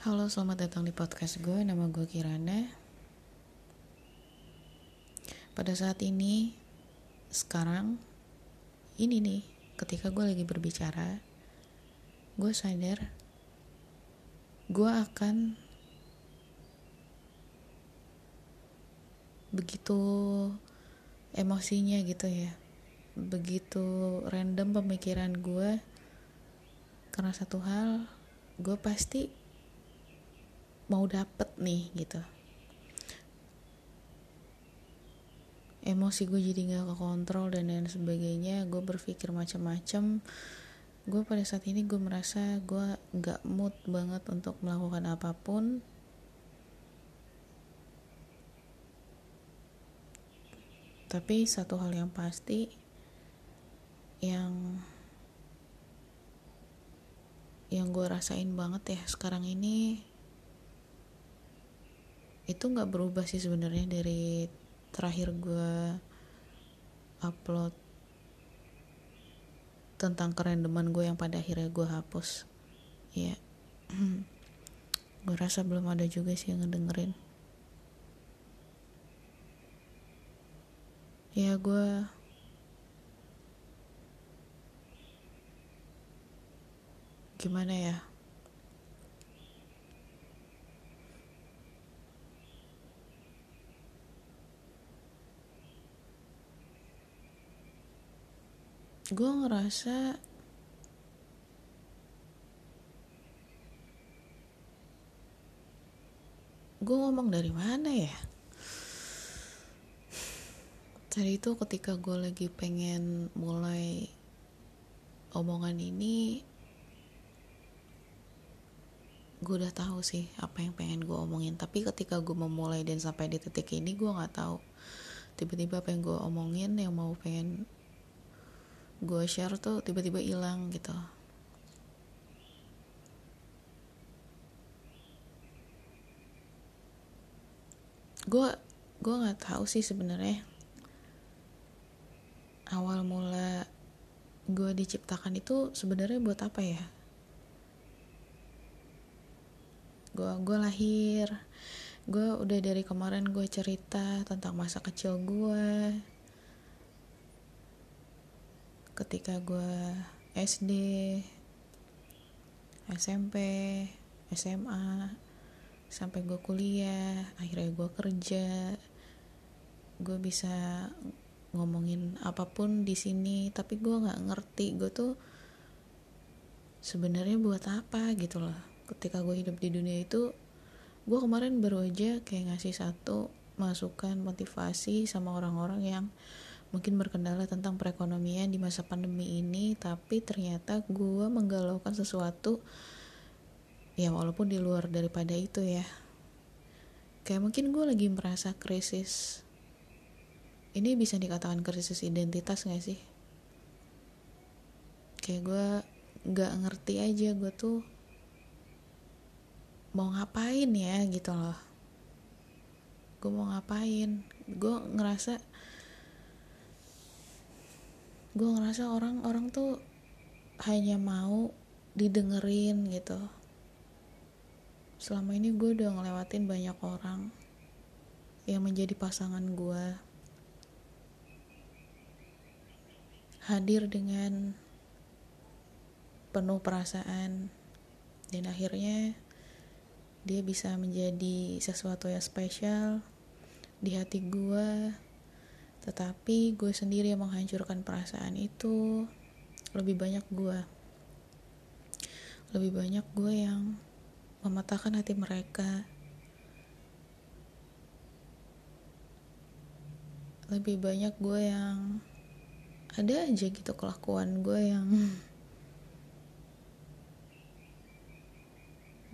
Halo, selamat datang di podcast gue. Nama gue Kirana. Pada saat ini, sekarang, ini nih, ketika gue lagi berbicara, gue sadar gue akan begitu emosinya gitu ya begitu random pemikiran gue karena satu hal gue pasti mau dapet nih gitu. Emosi gue jadi gak kekontrol dan lain sebagainya. Gue berpikir macam-macam. Gue pada saat ini gue merasa gue gak mood banget untuk melakukan apa pun. Tapi satu hal yang pasti yang yang gue rasain banget ya sekarang ini itu nggak berubah sih sebenarnya dari terakhir gue upload tentang kerendeman gue yang pada akhirnya gue hapus. Ya gue rasa belum ada juga sih yang ngedengerin. Ya gue gimana ya gue ngerasa gue ngomong dari mana ya? Tadi itu ketika gue lagi pengen mulai omongan ini gue udah tahu sih apa yang pengen gue omongin. Tapi ketika gue memulai dan sampai di titik ini gue nggak tahu tiba-tiba apa yang gue omongin yang mau pengen gue share tuh tiba-tiba hilang gitu. Gue gue nggak tahu sih sebenarnya. Awal mula gue diciptakan itu sebenarnya buat apa ya? Gue gue lahir. Gue udah dari kemarin gue cerita tentang masa kecil gue ketika gue SD SMP SMA sampai gue kuliah akhirnya gue kerja gue bisa ngomongin apa pun di sini. Tapi gue nggak ngerti gue tuh sebenarnya buat apa gitu loh. Ketika gue hidup di dunia itu gue kemarin baru aja kayak ngasih satu masukan motivasi sama orang-orang yang mungkin berkendala tentang perekonomian di masa pandemi ini tapi ternyata gue menggalaukan sesuatu ya walaupun di luar daripada itu ya. Kayak mungkin gue lagi merasa krisis. Ini bisa dikatakan krisis identitas gak sih? Kayak gue gak ngerti aja gue tuh mau ngapain ya gitu loh. Gue mau ngapain? Gue ngerasa gue ngerasa orang-orang tuh hanya mau didengerin gitu. Selama ini gue udah ngelewatin banyak orang yang menjadi pasangan gue hadir dengan penuh perasaan dan akhirnya dia bisa menjadi sesuatu yang spesial di hati gue tetapi gue sendiri yang menghancurkan perasaan itu. Lebih banyak gue. Lebih banyak gue yang mematahkan hati mereka. Lebih banyak gue yang ada aja gitu kelakuan gue yang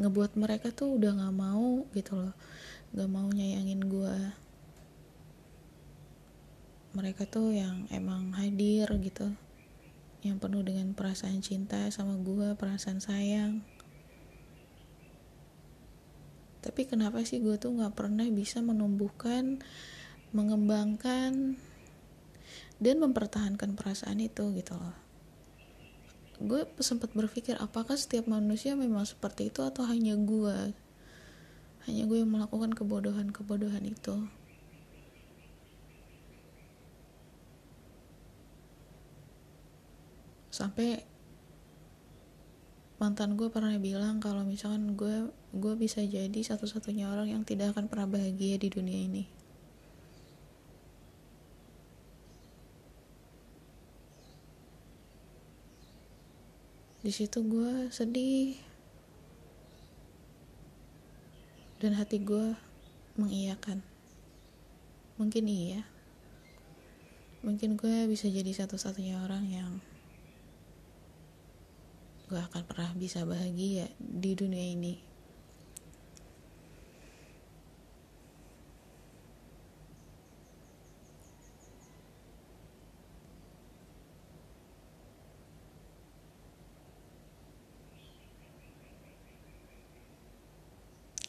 ngebuat mereka tuh udah gak mau gitu loh. Gak mau nyayangin gue mereka tuh yang emang hadir gitu. Yang penuh dengan perasaan cinta sama gue perasaan sayang. Tapi kenapa sih gue tuh gak pernah bisa menumbuhkan mengembangkan dan mempertahankan perasaan itu gitu loh. Gue sempat berpikir apakah setiap manusia memang seperti itu atau hanya gue hanya gue yang melakukan kebodohan-kebodohan itu sampai mantan gue pernah bilang kalau misalkan gue gue bisa jadi satu-satunya orang yang tidak akan pernah bahagia di dunia ini. Di situ gue sedih. Dan hati gue mengiyakan. Mungkin iya. Mungkin gue bisa jadi satu-satunya orang yang gue akan pernah bisa bahagia di dunia ini.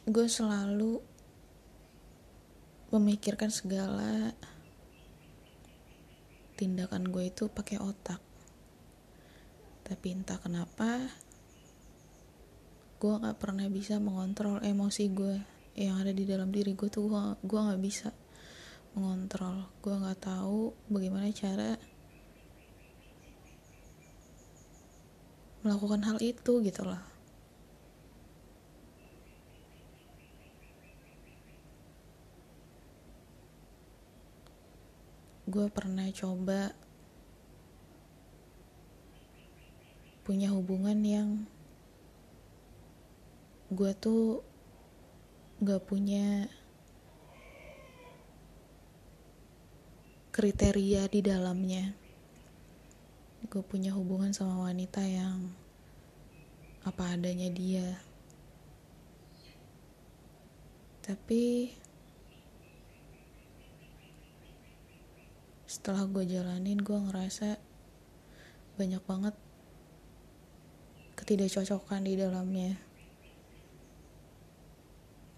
Gue selalu memikirkan segala tindakan gue itu pakai otak tapi entah kenapa? Gue nggak pernah bisa mengontrol emosi gue yang ada di dalam diri gue tuh. Gue gue nggak bisa mengontrol. Gue nggak tahu bagaimana cara melakukan hal itu gitu loh. Gue pernah coba punya hubungan yang gue tuh gak punya kriteria di dalamnya. Gue punya hubungan sama wanita yang apa adanya dia. Tapi setelah gue jalanin gue ngerasa banyak banget ketidakcocokan di dalamnya.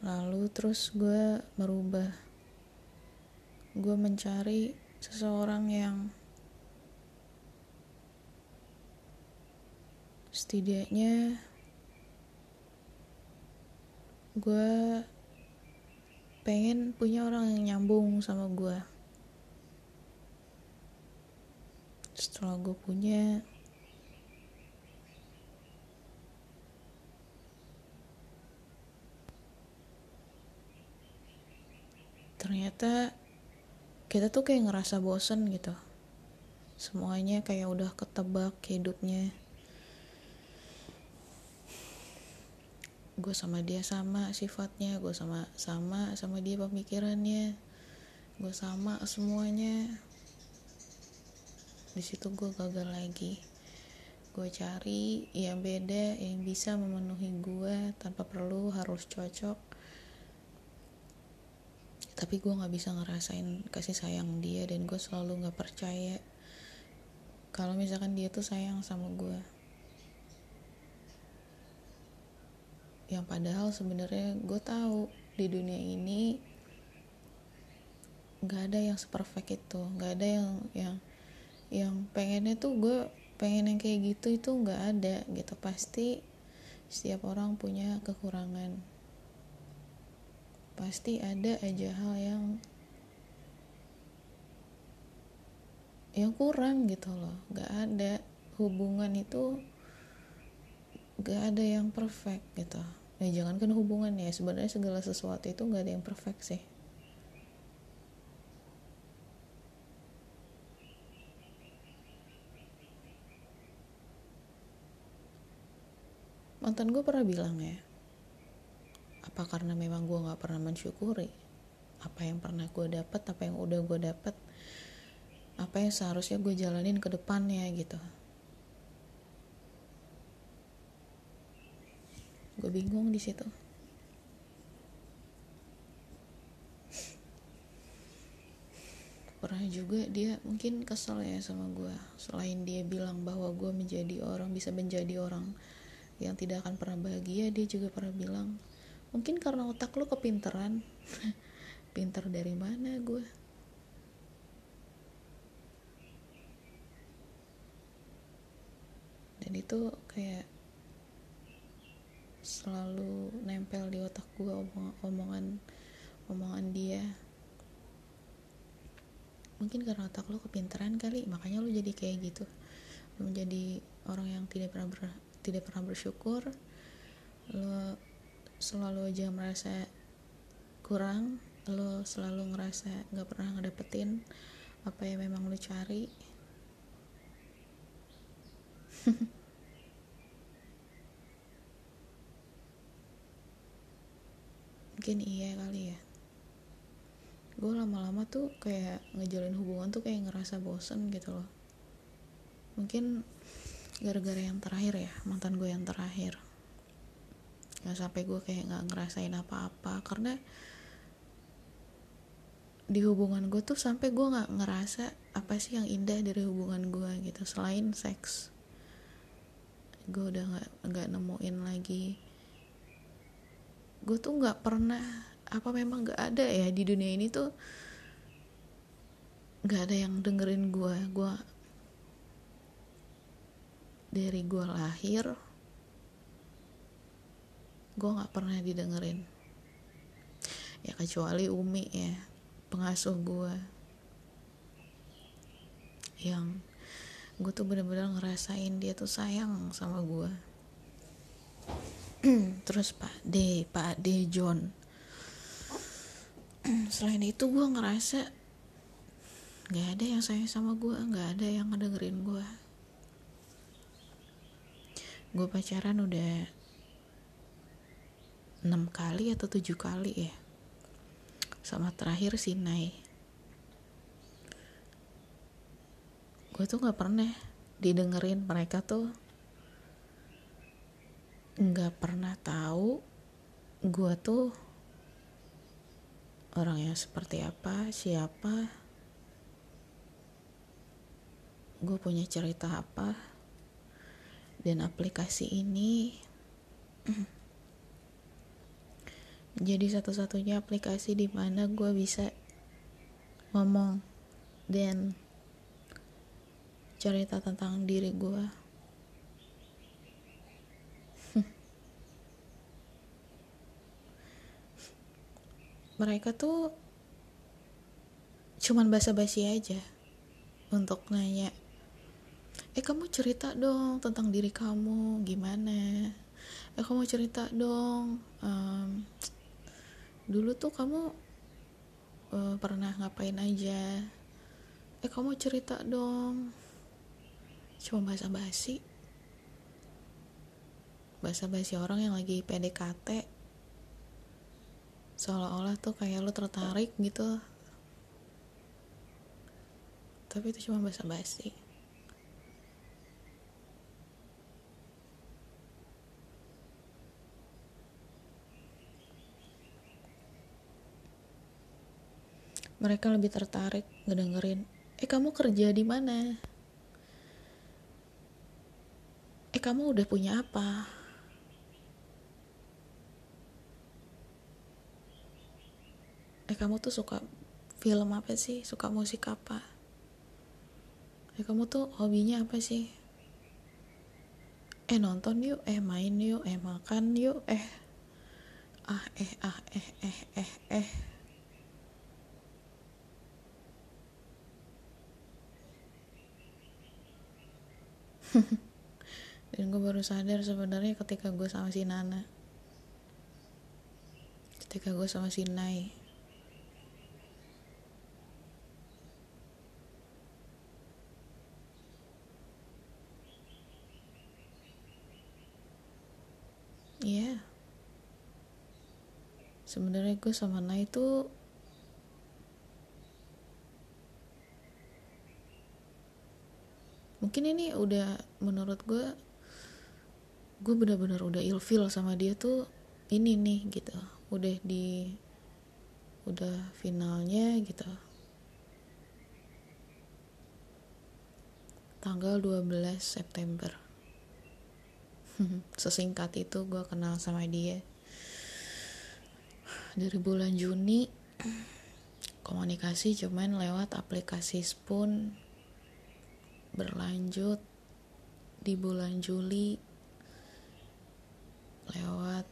Lalu terus gue merubah. Gue mencari seseorang yang setidaknya gue pengen punya orang yang nyambung sama gue. Setelah gue punya ternyata kita tuh kayak ngerasa bosen gitu. Semuanya kayak udah ketebak hidupnya. Gue sama dia sama sifatnya gue sama sama sama dia pemikirannya. Gue sama semuanya. Di situ gue gagal lagi. Gue cari yang beda yang bisa memenuhi gue tanpa perlu harus cocok tapi gue nggak bisa ngerasain kasih sayang dia dan gue selalu nggak percaya kalau misalkan dia tuh sayang sama gue yang padahal sebenarnya gue tahu di dunia ini nggak ada yang seperfect itu nggak ada yang yang yang pengennya tuh gue pengen yang kayak gitu itu nggak ada gitu. Pasti setiap orang punya kekurangan pasti ada aja hal yang yang kurang gitu loh. Nggak ada hubungan itu nggak ada yang perfect gitu. Ya jangan kan hubungan ya sebenarnya segala sesuatu itu nggak ada yang perfect sih. Mantan gue pernah bilang ya apa karena memang gue nggak pernah mensyukuri apa yang pernah gue dapat apa yang udah gue dapat apa yang seharusnya gue jalanin ke depannya gitu. Gue bingung di situ. Pernah juga dia mungkin kesel ya sama gue selain dia bilang bahwa gue menjadi orang bisa menjadi orang yang tidak akan pernah bahagia dia juga pernah bilang mungkin karena otak lu kepinteran. Pinter dari mana gue dan itu kayak selalu nempel di otak gue omong omongan omongan dia. Mungkin karena otak lo kepintaran kali makanya lo jadi kayak gitu. Lo menjadi orang yang tidak pernah ber, tidak pernah bersyukur. Lo selalu aja merasa kurang lo selalu ngerasa nggak pernah ngedapetin apa yang memang lo cari. Mungkin iya kali ya. Gue lama-lama tuh kayak ngejalin hubungan tuh kayak ngerasa bosen gitu loh. Mungkin gara-gara yang terakhir ya mantan gue yang terakhir nggak sampai gue kayak nggak ngerasain apa-apa. Karena di hubungan gue tuh sampai gue nggak ngerasa apa sih yang indah dari hubungan gue gitu selain seks. Gue udah nggak nggak nemuin lagi. Gue tuh nggak pernah apa memang nggak ada ya di dunia ini tuh nggak ada yang dengerin gue gue dari gue lahir gue nggak pernah didengerin. Ya kecuali Umi ya pengasuh gue yang gue tuh bener-bener ngerasain dia tuh sayang sama gue terus Pak D Pak D John. Selain itu gue ngerasa nggak ada yang sayang sama gue nggak ada yang ngedengerin gue gue pacaran udah enam kali atau tujuh kali ya. Sama terakhir Sinai gue tuh nggak pernah didengerin. Mereka tuh nggak pernah tahu gue tuh orang yang seperti apa siapa. Gue punya cerita apa. Dan aplikasi ini jadi satu-satunya aplikasi di mana gue bisa ngomong dan cerita tentang diri gue mereka tuh cuman basa-basi aja untuk nanya eh kamu cerita dong tentang diri kamu gimana? Eh kamu cerita dong um, dulu tuh kamu uh, pernah ngapain aja? Eh kamu cerita dong. Cuma bahasa basi bahasa basi orang yang lagi PDKT seolah-olah tuh kayak lo tertarik gitu. Tapi itu cuma bahasa basi mereka lebih tertarik ngedengerin eh kamu kerja di mana? Eh kamu udah punya apa? Eh kamu tuh suka film apa sih? Suka musik apa? Eh kamu tuh hobinya apa sih? Eh nonton yuk eh main yuk eh makan yuk eh ah eh ah eh eh eh eh dan gue baru sadar sebenarnya ketika gue sama si Nana ketika gue sama si Nai Iya yeah. sebenarnya gue sama Nai itu mungkin ini udah menurut gue gue bener-bener udah ilfil sama dia tuh ini nih gitu. Udah di udah finalnya gitu. Tanggal 12 September. Sesingkat itu gue kenal sama dia. Dari bulan Juni komunikasi cuman lewat aplikasi Spoon berlanjut di bulan Juli lewat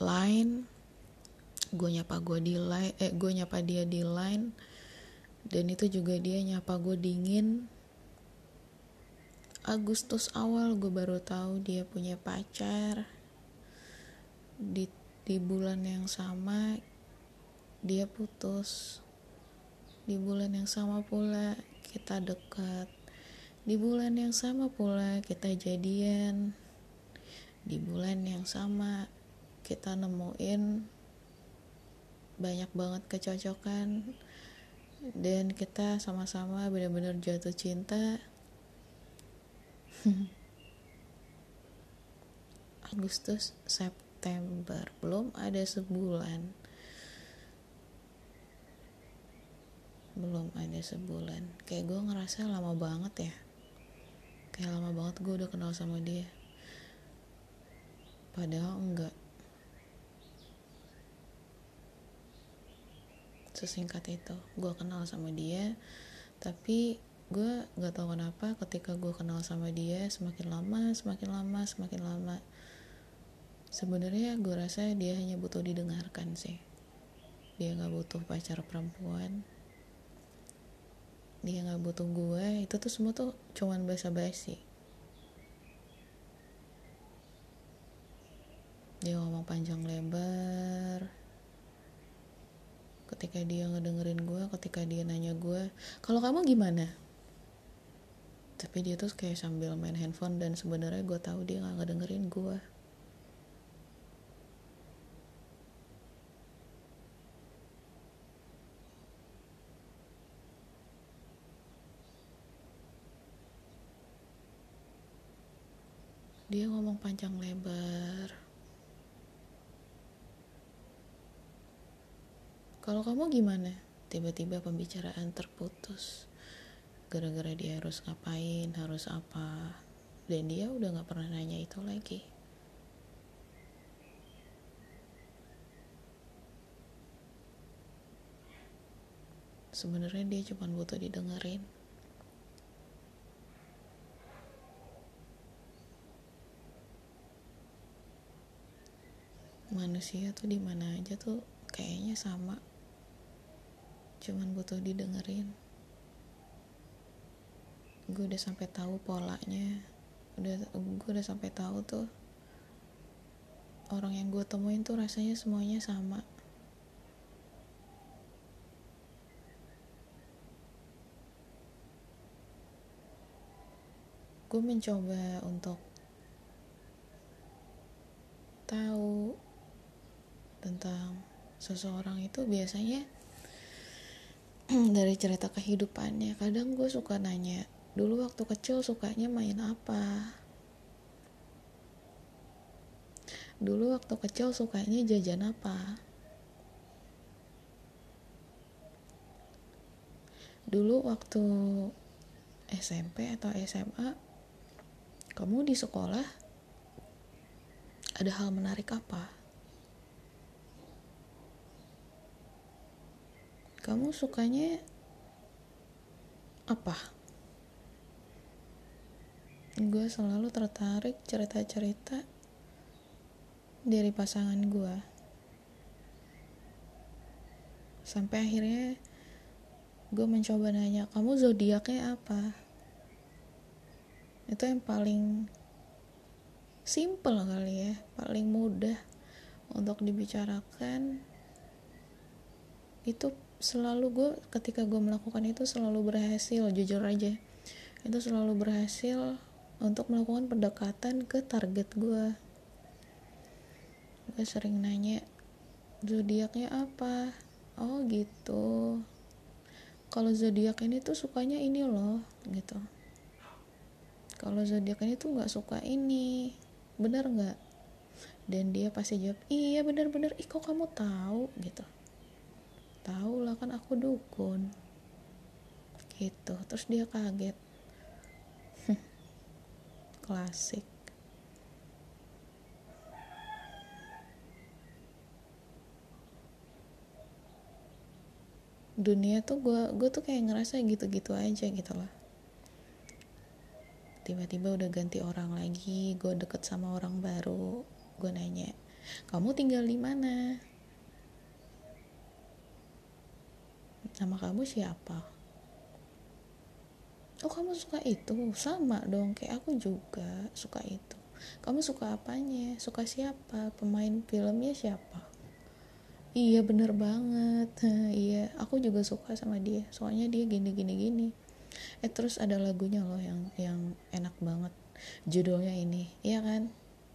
line. Gue nyapa gue di line eh gue nyapa dia di line. Dan itu juga dia nyapa gue dingin. Agustus awal gue baru tahu dia punya pacar. Di di bulan yang sama dia putus di bulan yang sama pula kita dekat. Di bulan yang sama pula kita jadian. Di bulan yang sama kita nemuin banyak banget kecocokan. Dan kita sama-sama benar-benar jatuh cinta. Agustus September. Belum ada sebulan belum ada sebulan. Kayak gue ngerasa lama banget ya. Kayak lama banget gue udah kenal sama dia. Padahal enggak. Sesingkat itu gue kenal sama dia tapi gue nggak tahu kenapa ketika gue kenal sama dia semakin lama semakin lama semakin lama. Sebenarnya gue rasa dia hanya butuh didengarkan sih. Dia nggak butuh pacar perempuan dia nggak butuh gue itu tuh semua tuh cuman basa-basi. Dia ngomong panjang lebar. Ketika dia ngedengerin gue ketika dia nanya gue kalau kamu gimana? Tapi dia tuh kayak sambil main handphone dan sebenarnya gue tahu dia nggak ngedengerin gue dia ngomong panjang lebar Kalau kamu gimana? Tiba-tiba pembicaraan terputus. Gara-gara dia harus ngapain, harus apa. Dan dia udah gak pernah nanya itu lagi. Sebenarnya dia cuma butuh didengerin. Manusia tuh di mana aja tuh kayaknya sama. Cuman butuh didengerin. Gue udah sampai tahu polanya. Udah gue udah sampai tahu tuh orang yang gue temuin tuh rasanya semuanya sama. Gue mencoba untuk tahu tentang seseorang itu biasanya dari cerita kehidupannya. Kadang gue suka nanya dulu waktu kecil sukanya main apa? Dulu waktu kecil sukanya jajan apa? Dulu waktu SMP atau SMA kamu di sekolah ada hal menarik apa kamu sukanya apa? Gue selalu tertarik cerita-cerita dari pasangan gue sampai akhirnya gue mencoba nanya kamu zodiaknya apa? Itu yang paling simple kali ya paling mudah untuk dibicarakan. Itu selalu gue ketika gue melakukan itu selalu berhasil jujur aja. Itu selalu berhasil untuk melakukan pendekatan ke target gue gue sering nanya zodiaknya apa? Oh gitu. Kalau zodiak ini tuh sukanya ini loh gitu. Kalau zodiak ini tuh nggak suka ini benar nggak? Dan dia pasti jawab iya benar-benar. Ih kok kamu tahu? Gitu tahu lah kan aku dukun. Gitu. Terus dia kaget. Klasik. Dunia tuh gue gue tuh kayak ngerasa gitu-gitu aja gitu loh. Tiba-tiba udah ganti orang lagi gue deket sama orang baru gue nanya kamu tinggal di mana nama kamu siapa? Oh kamu suka itu? Sama dong kayak aku juga suka itu. Kamu suka apanya? Suka siapa? Pemain filmnya siapa? Iya bener banget. Iya aku juga suka sama dia. Soalnya dia gini gini gini. Eh terus ada lagunya loh yang yang enak banget. Judulnya ini iya kan?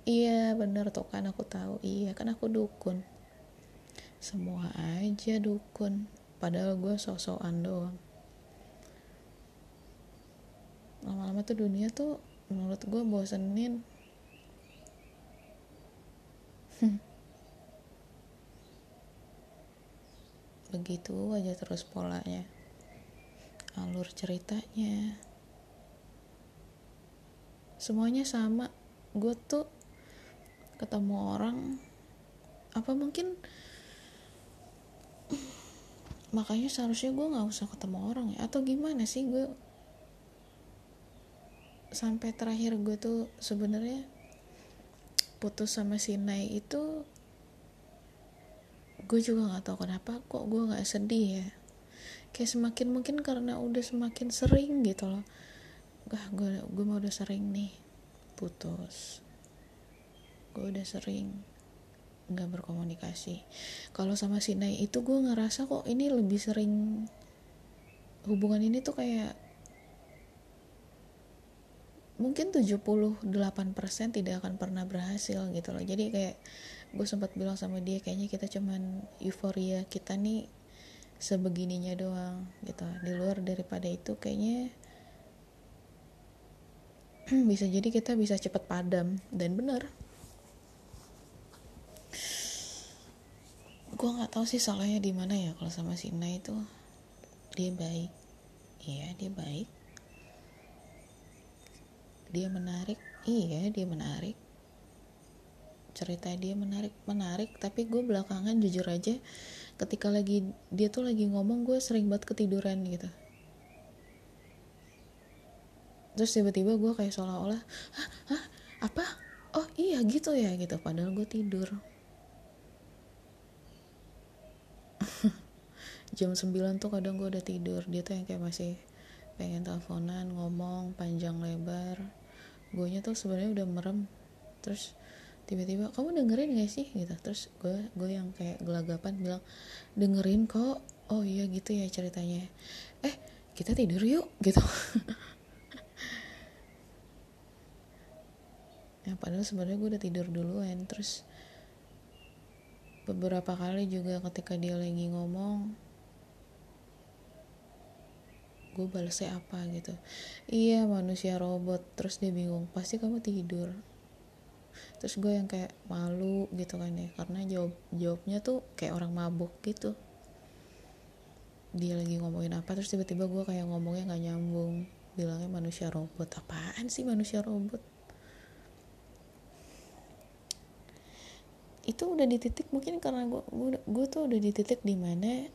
Iya bener tuh kan aku tahu. Iya kan aku dukun. Semua aja dukun padahal gue sok-sokan doang. Lama-lama tuh dunia tuh menurut gue bosenin. Begitu aja terus polanya. Alur ceritanya. Semuanya sama. Gue tuh ketemu orang apa mungkin makanya seharusnya gue nggak usah ketemu orang ya. Atau gimana sih gue sampai terakhir gue tuh sebenarnya putus sama si Nai itu gue juga nggak tahu kenapa kok gue nggak sedih ya. Kayak semakin mungkin karena udah semakin sering gitu loh. Gak gue gue mau udah sering nih putus. Gue udah sering nggak berkomunikasi. Kalau sama si Nai itu gue ngerasa kok ini lebih sering hubungan ini tuh kayak mungkin 78% tidak akan pernah berhasil gitu loh. Jadi kayak gue sempat bilang sama dia kayaknya kita cuman euforia kita nih sebegininya doang gitu. Di luar daripada itu kayaknya bisa jadi kita bisa cepet padam. Dan bener gue nggak tahu sih salahnya di mana ya kalau sama Sina itu. Dia baik. Iya dia baik. Dia menarik. Iya dia menarik. Cerita dia menarik menarik. Tapi gue belakangan jujur aja ketika lagi dia tuh lagi ngomong gue sering banget ketiduran gitu. Terus tiba-tiba gue kayak seolah-olah hah, hah? Apa? Oh iya gitu ya gitu. Padahal gue tidur jam 9 tuh kadang gue udah tidur. Dia tuh yang kayak masih pengen teleponan ngomong panjang lebar. Gue tuh sebenarnya udah merem. Terus tiba-tiba kamu dengerin gak sih? Gitu. Terus gue gue yang kayak gelagapan bilang dengerin kok. Oh iya gitu ya ceritanya. Eh kita tidur yuk gitu. Ya padahal sebenarnya gue udah tidur duluan. Terus beberapa kali juga ketika dia lagi ngomong gue balasnya apa gitu. Iya manusia robot. Terus dia bingung pasti kamu tidur. Terus gue yang kayak malu gitu kan ya karena jawab jawabnya tuh kayak orang mabuk gitu. Dia lagi ngomongin apa terus tiba-tiba gue kayak ngomongnya nggak nyambung. Bilangnya manusia robot. Apaan sih manusia robot? Itu udah di titik mungkin karena gue gue, tuh udah di titik di mana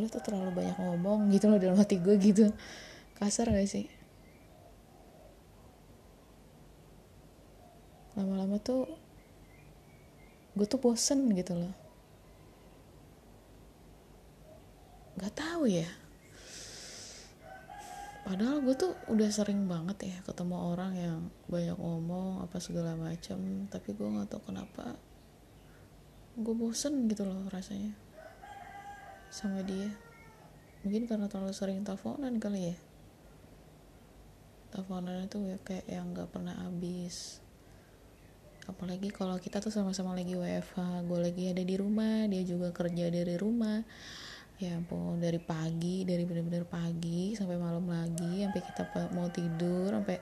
lu tuh terlalu banyak ngomong gitu loh dalam hati gue gitu. Kasar gak sih? Lama-lama tuh gue tuh bosen gitu loh. Gak tahu ya. Padahal gue tuh udah sering banget ya ketemu orang yang banyak ngomong apa segala macam tapi gue nggak tahu kenapa gue bosen gitu loh rasanya sama dia. Mungkin karena terlalu sering teleponan kali ya. Teleponan itu ya kayak yang nggak pernah habis. Apalagi kalau kita tuh sama-sama lagi WFH gue lagi ada di rumah dia juga kerja dari rumah. Ya ampun dari pagi dari bener-bener pagi sampai malam lagi sampai kita mau tidur sampai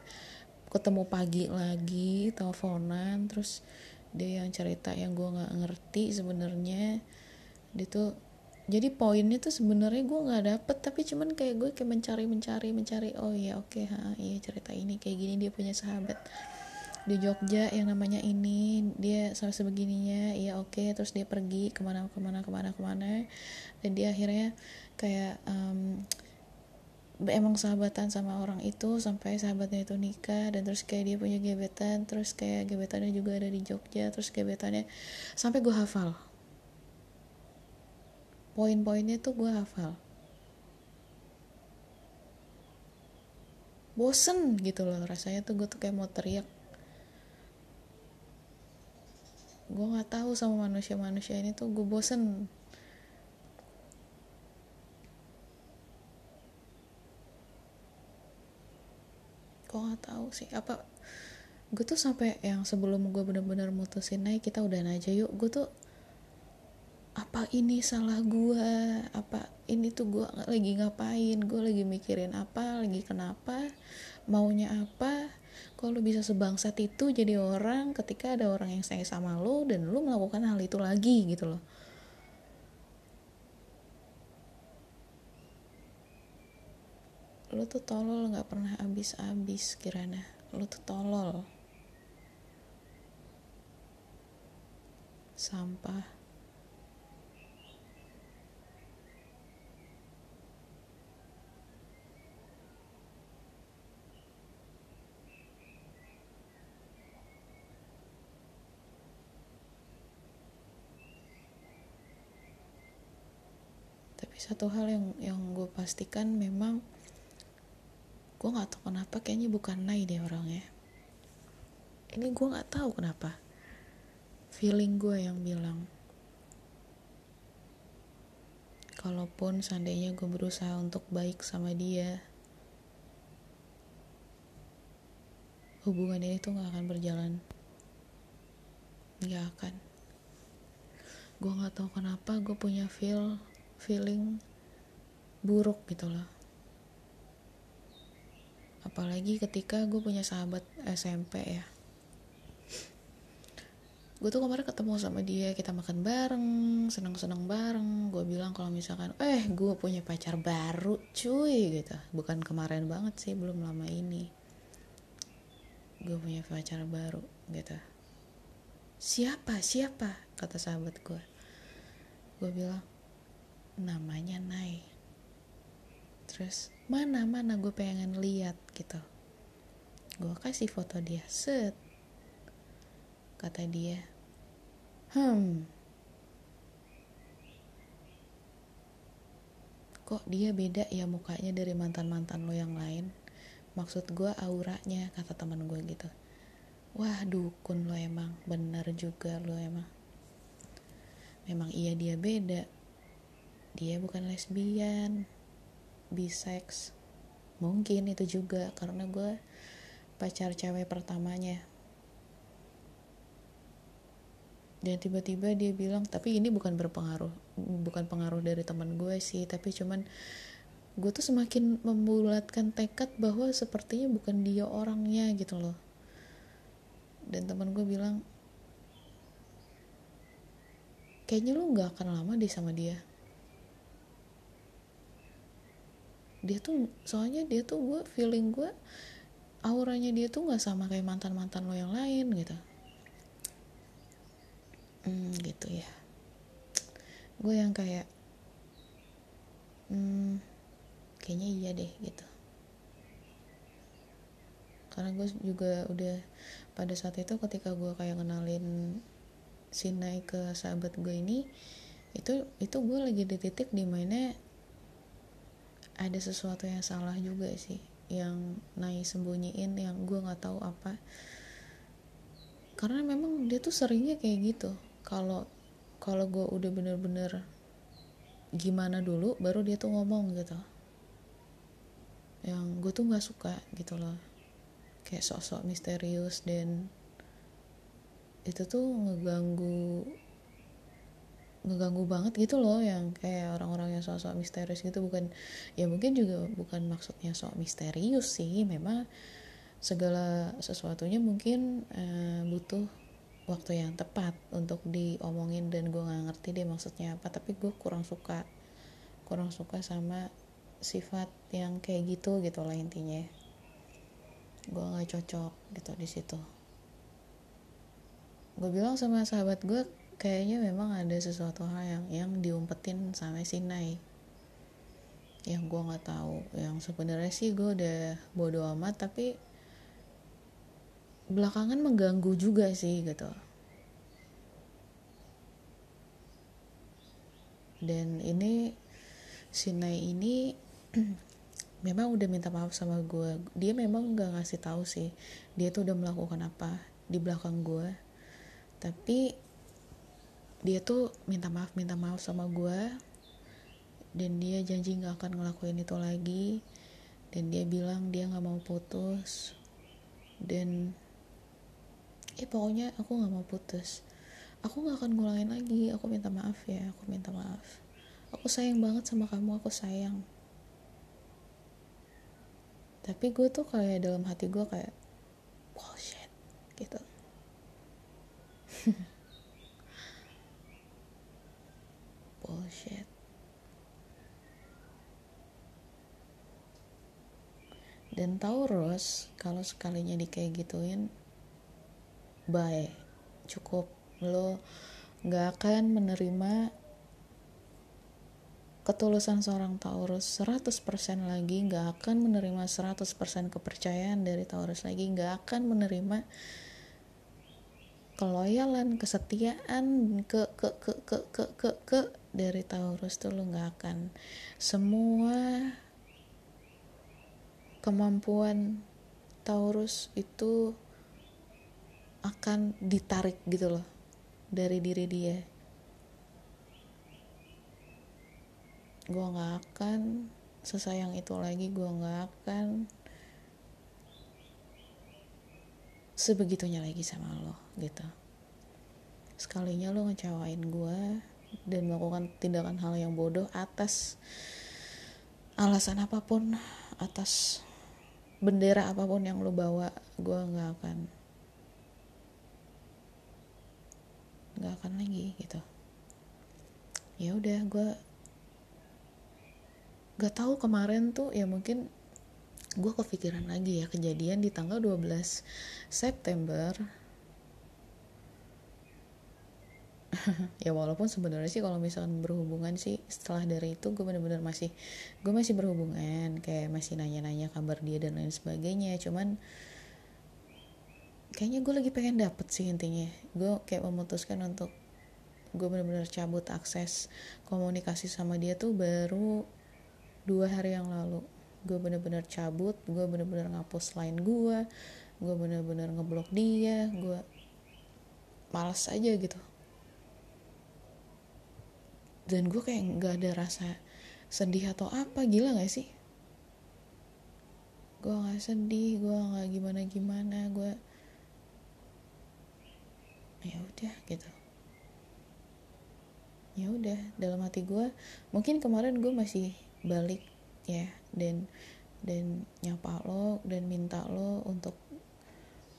ketemu pagi lagi teleponan terus dia yang cerita yang gue nggak ngerti sebenarnya dia tuh jadi poinnya tuh sebenarnya gue nggak dapet tapi cuman kayak gue kayak mencari mencari mencari oh iya oke okay, ha iya cerita ini kayak gini dia punya sahabat di Jogja yang namanya ini dia sampai sebegininya ya oke okay. terus dia pergi ke mana ke mana ke mana ke mana dan dia akhirnya kayak um, emang sahabatan sama orang itu sampai sahabatnya itu nikah dan terus kayak dia punya gebetan terus kayak gebetannya juga ada di Jogja terus gebetannya sampai gue hafal poin-poinnya tuh gue hafal. Bosen gitu loh rasanya tuh gue tuh kayak mau teriak. Gue nggak tahu sama manusia-manusia ini tuh gue bosen. Gue nggak tahu sih apa gue tuh sampai yang sebelum gue bener-bener mutusin naik kita udah aja yuk. Gue tuh apa ini salah gue apa ini tuh gue lagi ngapain? Gue lagi mikirin apa? Lagi kenapa? Maunya apa? Kok lu bisa sebangsat itu jadi orang ketika ada orang yang sayang sama lo dan lu melakukan hal itu lagi? Gitu loh. Lu tuh tolol nggak pernah abis-abis kirana lu tuh tolol. Sampah tapi satu hal yang yang gue pastikan memang gue nggak tahu kenapa kayaknya bukan Nai deh orangnya. Ini gue nggak tahu kenapa. Feeling gue yang bilang kalaupun seandainya gue berusaha untuk baik sama dia hubungan ini tuh gak akan berjalan. Gak akan. Gue gak tahu kenapa gue punya feel feeling buruk gitu loh. Apalagi ketika gue punya sahabat SMP ya. Gue tuh kemarin ketemu sama dia kita makan bareng seneng-seneng bareng. Gue bilang kalau misalkan eh gue punya pacar baru cuy gitu. Bukan kemarin banget sih belum lama ini. Gue punya pacar baru gitu. Siapa? Siapa? kata sahabat gue. Gue bilang namanya Nai. Terus mana mana gue pengen lihat gitu. Gue kasih foto dia set. Kata dia hmm. Kok dia beda ya mukanya dari mantan-mantan lo yang lain? Maksud gue auranya kata teman gue gitu. Wah dukun lo emang. Bener juga lo emang. Memang iya dia beda dia bukan lesbian bisex. Mungkin itu juga karena gue pacar cewek pertamanya. Dan tiba-tiba dia bilang tapi ini bukan berpengaruh bukan pengaruh dari teman gue sih tapi cuman gue tuh semakin membulatkan tekad bahwa sepertinya bukan dia orangnya gitu loh. Dan teman gue bilang kayaknya lu nggak akan lama deh sama dia dia tuh soalnya dia tuh gue feeling gue auranya dia tuh nggak sama kayak mantan mantan lo yang lain gitu. Hmm, gitu ya. Gue yang kayak hmm, kayaknya iya deh gitu. Karena gue juga udah pada saat itu ketika gue kayak kenalin Sinai ke sahabat gue ini itu itu gue lagi di titik di mana ada sesuatu yang salah juga sih yang naik sembunyiin yang gue nggak tahu apa. Karena memang dia tuh seringnya kayak gitu. Kalau kalau gue udah bener-bener gimana dulu baru dia tuh ngomong gitu. Yang gue tuh nggak suka gitu loh. Kayak sok-sok misterius dan itu tuh ngeganggu ngeganggu banget gitu loh yang kayak orang-orang yang sosok misterius gitu. Bukan ya mungkin juga bukan maksudnya sok misterius sih. Memang segala sesuatunya mungkin uh, butuh waktu yang tepat untuk diomongin dan gue nggak ngerti deh maksudnya apa. Tapi gue kurang suka kurang suka sama sifat yang kayak gitu gitu lah intinya. Gue nggak cocok gitu di situ. Gue bilang sama sahabat gue kayaknya memang ada sesuatu hal yang yang diumpetin sama si Nai. Yang gue nggak tahu. Yang sebenarnya sih gue udah bodoh amat tapi belakangan mengganggu juga sih gitu. Dan ini si Nai ini memang udah minta maaf sama gue dia memang nggak ngasih tahu sih dia tuh udah melakukan apa di belakang gue tapi dia tuh minta maaf minta maaf sama gue dan dia janji nggak akan ngelakuin itu lagi. Dan dia bilang dia nggak mau putus. Dan eh pokoknya aku nggak mau putus. Aku nggak akan ngulangin lagi. Aku minta maaf ya aku minta maaf. Aku sayang banget sama kamu aku sayang. Tapi gue tuh kayak dalam hati gue kayak bullshit gitu bullshit dan Taurus kalau sekalinya di kayak gituin bye. Cukup. Lo nggak akan menerima ketulusan seorang Taurus 100% lagi nggak akan menerima 100% kepercayaan dari Taurus lagi nggak akan menerima keloyalan kesetiaan ke ke ke ke ke ke, ke dari Taurus tuh lo nggak akan. Semua kemampuan Taurus itu akan ditarik gitu loh dari diri dia. Gue nggak akan sesayang itu lagi gue nggak akan sebegitunya lagi sama lo gitu. Sekalinya lo ngecewain gue dan melakukan tindakan hal yang bodoh atas alasan apa pun atas bendera apa pun yang lo bawa gue nggak akan nggak akan lagi gitu. Ya udah gue gak tahu kemarin tuh ya mungkin gue kepikiran lagi ya kejadian di tanggal 12 September ya walaupun sebenarnya sih kalau misalkan berhubungan sih setelah dari itu gue bener-bener masih gue masih berhubungan kayak masih nanya-nanya kabar dia dan lain sebagainya. Cuman kayaknya gue lagi pengen dapet sih intinya. Gue kayak memutuskan untuk gue bener-bener cabut akses komunikasi sama dia tuh baru dua hari yang lalu. Gue bener-bener cabut gue bener-bener ngapus line gue gue bener-bener ngeblok dia gue malas aja gitu dan gue kayak nggak ada rasa sedih atau apa gila gak sih? Gue nggak sedih gue nggak gimana gimana gue ya udah gitu. Ya udah dalam hati gue mungkin kemarin gue masih balik ya dan dan nyapa lo dan minta lo untuk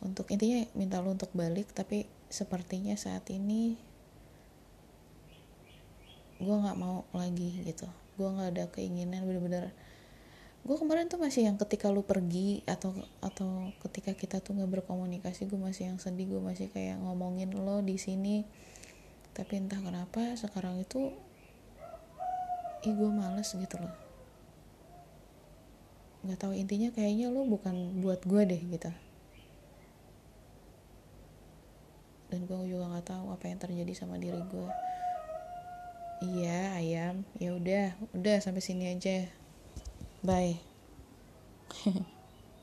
untuk intinya minta lo untuk balik tapi sepertinya saat ini gue nggak mau lagi gitu. Gue nggak ada keinginan bener-bener. Gue kemarin tuh masih yang ketika lu pergi atau atau ketika kita tuh nggak berkomunikasi gue masih yang sedih gue masih kayak ngomongin lo di sini. Tapi entah kenapa sekarang itu ih gue males gitu loh. Nggak tahu intinya kayaknya lo bukan buat gue deh gitu. Dan gue juga nggak tahu apa yang terjadi sama diri gue iya ayam. Ya udah udah sampai sini aja. Bye